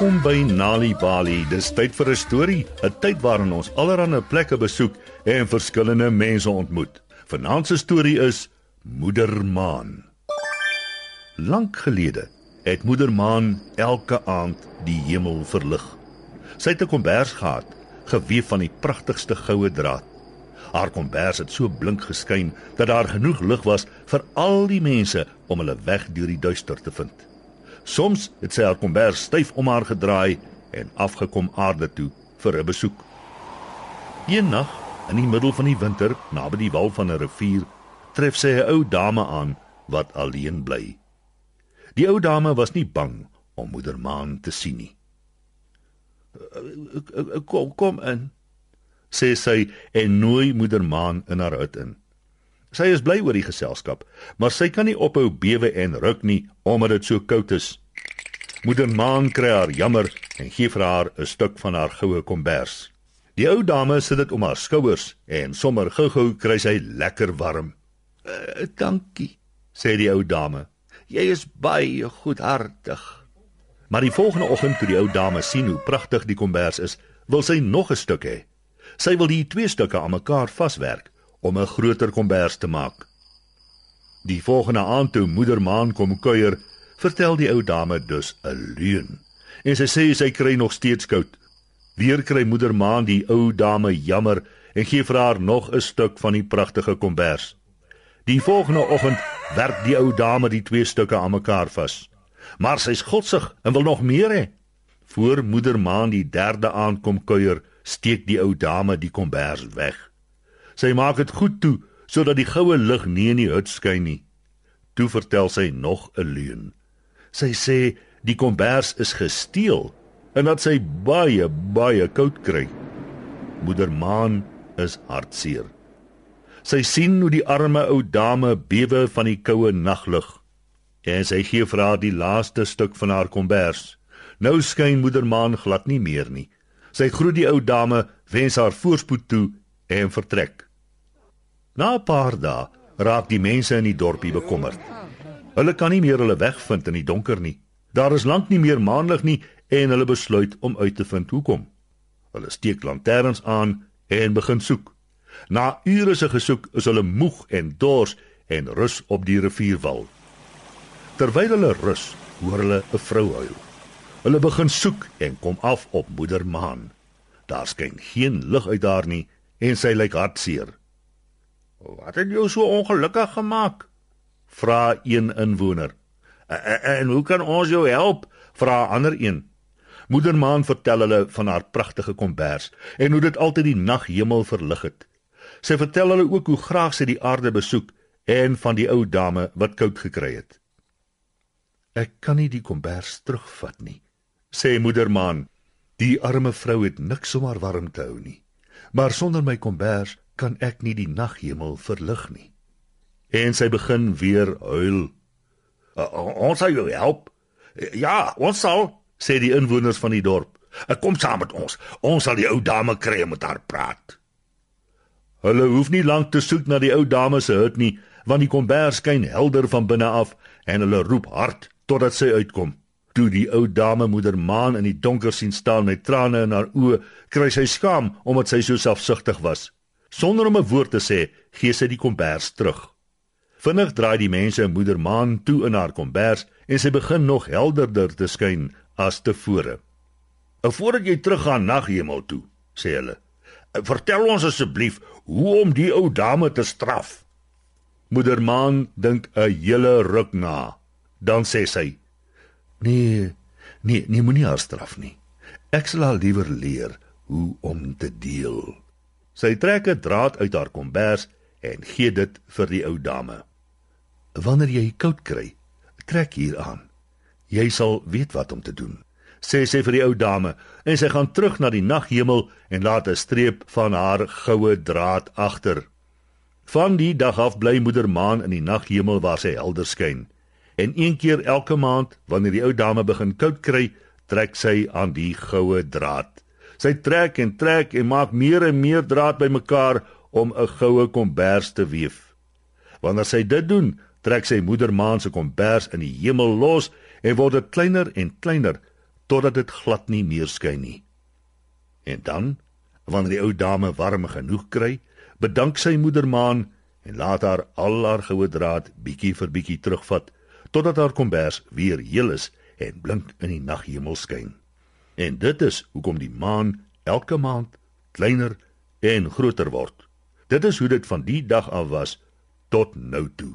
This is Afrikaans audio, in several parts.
Welkom by Nali Bali. Dis tyd vir 'n storie, 'n tyd waarin ons allerlei plekke besoek en verskillende mense ontmoet. Vanaand se storie is Moeder Maan. Lank gelede het Moeder Maan elke aand die hemel verlig. Sy het 'n kombers gehad, gewewe van die pragtigste goue draad. Haar kombers het so blink geskyn dat daar genoeg lig was vir al die mense om hulle weg deur die duister te vind. Soms het sy haar kombers styf om haar gedraai en afgekom aarde toe vir 'n besoek. Eendag, in die middel van die winter, naby die wal van 'n rivier, tref sy 'n ou dame aan wat alleen bly. Die ou dame was nie bang om moeder maan te sien nie. "Kom, kom in," sê sy en nooi moeder maan in haar hut in. Sy is bly oor die geselskap, maar sy kan nie ophou bewe en ruk nie omdat dit so koud is. Moeder Maan kry haar jammer en gee vir haar 'n stuk van haar goue kombers. Die ou dame sit dit om haar skouers en sommer gou-gou kry sy lekker warm. Uh, "Dankie," sê die ou dame. "Jy is baie goedhartig." Maar die volgende oggend toe die ou dame sien hoe pragtig die kombers is, wil sy nog 'n stuk hê. Sy wil die twee stukke aan mekaar vaswerk om 'n groter kombers te maak. Die volgende aand toe moeder Maan kom kuier, vertel die ou dame dus 'n leuen. En sy sê sy kry nog steeds koud. Weer kry moeder Maan die ou dame jammer en gee vir haar nog 'n stuk van die pragtige kombers. Die volgende oggend werk die ou dame die twee stukke aan mekaar vas. Maar sy's godsig en wil nog meer hê. Voor moeder Maan die derde aand kom kuier, steek die ou dame die kombers weg. Sy maak dit goed toe sodat die goue lig nie in die hut skyn nie. Toe vertel sy nog 'n leuen. Sy sê die kombers is gesteel en dat sy baie baie koud kry. Moeder Maan is hartseer. Sy sien hoe die arme ou dame bewe van die koue naglug. En sy gee vir haar die laaste stuk van haar kombers. Nou skyn moeder Maan glad nie meer nie. Sy groet die ou dame, wens haar voorspoed toe en vertrek. Na 'n paar dae raak die mense in die dorpie bekommerd. Hulle kan nie meer hulle weg vind in die donker nie. Daar is lank nie meer maanlig nie en hulle besluit om uit te vind hoekom. Hulle steek lanterns aan en begin soek. Na ure se gesoek is hulle moeg en dors en rus op die rivierwal. Terwyl hulle rus, hoor hulle 'n vrou huil. Hulle begin soek en kom af op moeder Maan. Daar skyn geen lig uit daar nie en sy lyk hartseer. Wat het jou so ongelukkig gemaak? Vra een inwoner. En, hoe kan ons jou help? vra ander een. Moeder Maan vertel hulle van haar pragtige kombers en hoe dit altyd die naghemel verlig het. Sy vertel hulle ook hoe graag sy die aarde besoek en van die ou dame wat koud gekry het. Ek kan nie die kombers terugvat nie, sê moeder Maan. Die arme vrou het niks om haar warm te hou nie. Maar sonder my kombers kan ek nie die naghemel verlig nie. En sy begin weer huil. Ons sal jou help. Ja, ons sal, sê die inwoners van die dorp. Kom saam met ons. Ons sal die ou dame kry om met haar praat. Hulle hoef nie lank te soek na die ou dame se hut nie, want die kombers skyn helder van binne af en hulle roep hard totdat sy uitkom. Toe die ou dame moeder Maan in die donker sien staan met trane in haar oë, kry sy skaam omdat sy so selfsugtig was. Sonder om 'n woord te sê, gee sy die kombers terug. Vinnig draai die mense moeder maan toe in haar kombers en sy begin nog helderder te skyn as tevore. "En voordat jy teruggaan na hemel toe," sê hulle, "vertel ons asseblief hoe om die ou dame te straf." Moeder maan dink 'n hele ruk na. Dan sê sy: "Nee, nee, nee, moenie haar straf nie. Ek sal haar liewer leer hoe om te deel." Sy trek 'n draad uit haar kombers en gee dit vir die ou dame. Wanneer jy koud kry, trek hier aan. Jy sal weet wat om te doen. Sê sy vir die ou dame en sy gaan terug na die naghemel en laat 'n streep van haar goue draad agter. Van die dag af bly moeder maan in die naghemel waar sy helder skyn. En een keer elke maand wanneer die ou dame begin koud kry, trek sy aan die goue draad. Sy trek en trek en maak meer en meer draad bymekaar om 'n goue kombers te weef. Wanneer sy dit doen, trek sy moeder maan se kombers in die hemel los en word dit kleiner en kleiner totdat dit glad nie meer skyn nie. En dan, wanneer die ou dame warm genoeg kry, bedank sy moeder maan en laat haar al haar goue draad bietjie vir bietjie terugvat totdat haar kombers weer heel is en blink in die naghemel skyn. En dit is hoekom die maan elke maand kleiner en groter word. Dit is hoe dit van die dag af was tot nou toe.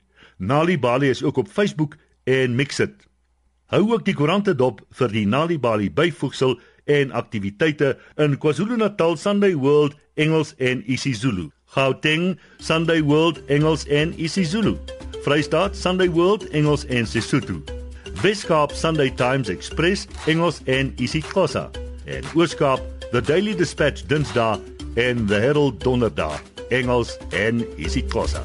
Nali Bali is ook op Facebook en Mixit. Hou ook die koerante dop vir die Nali Bali byvoegsel en aktiwiteite in KwaZulu-Natal Sunday World Engels en isiZulu. Gauteng Sunday World Engels en isiZulu. Vrystaat Sunday World Engels en Sesotho. Weskaap Sunday Times Express Engels en isiXhosa. En Ooskaap The Daily Dispatch Dinsdae en The Herald Donderdag Engels en isiXhosa.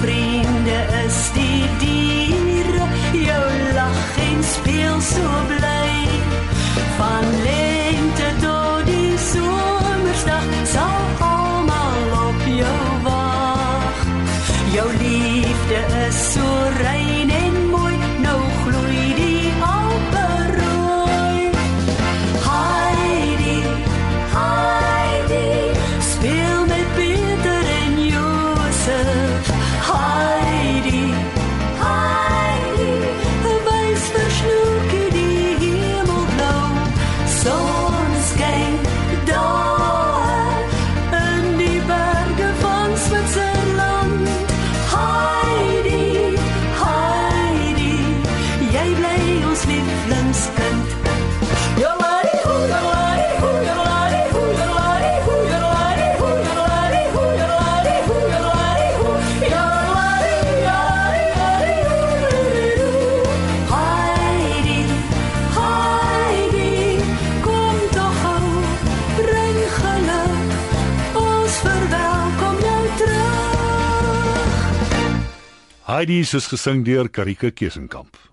Vriende is die diere, jou lag en speel so bly. Heidi is gesing deur Karike Kesenkamp.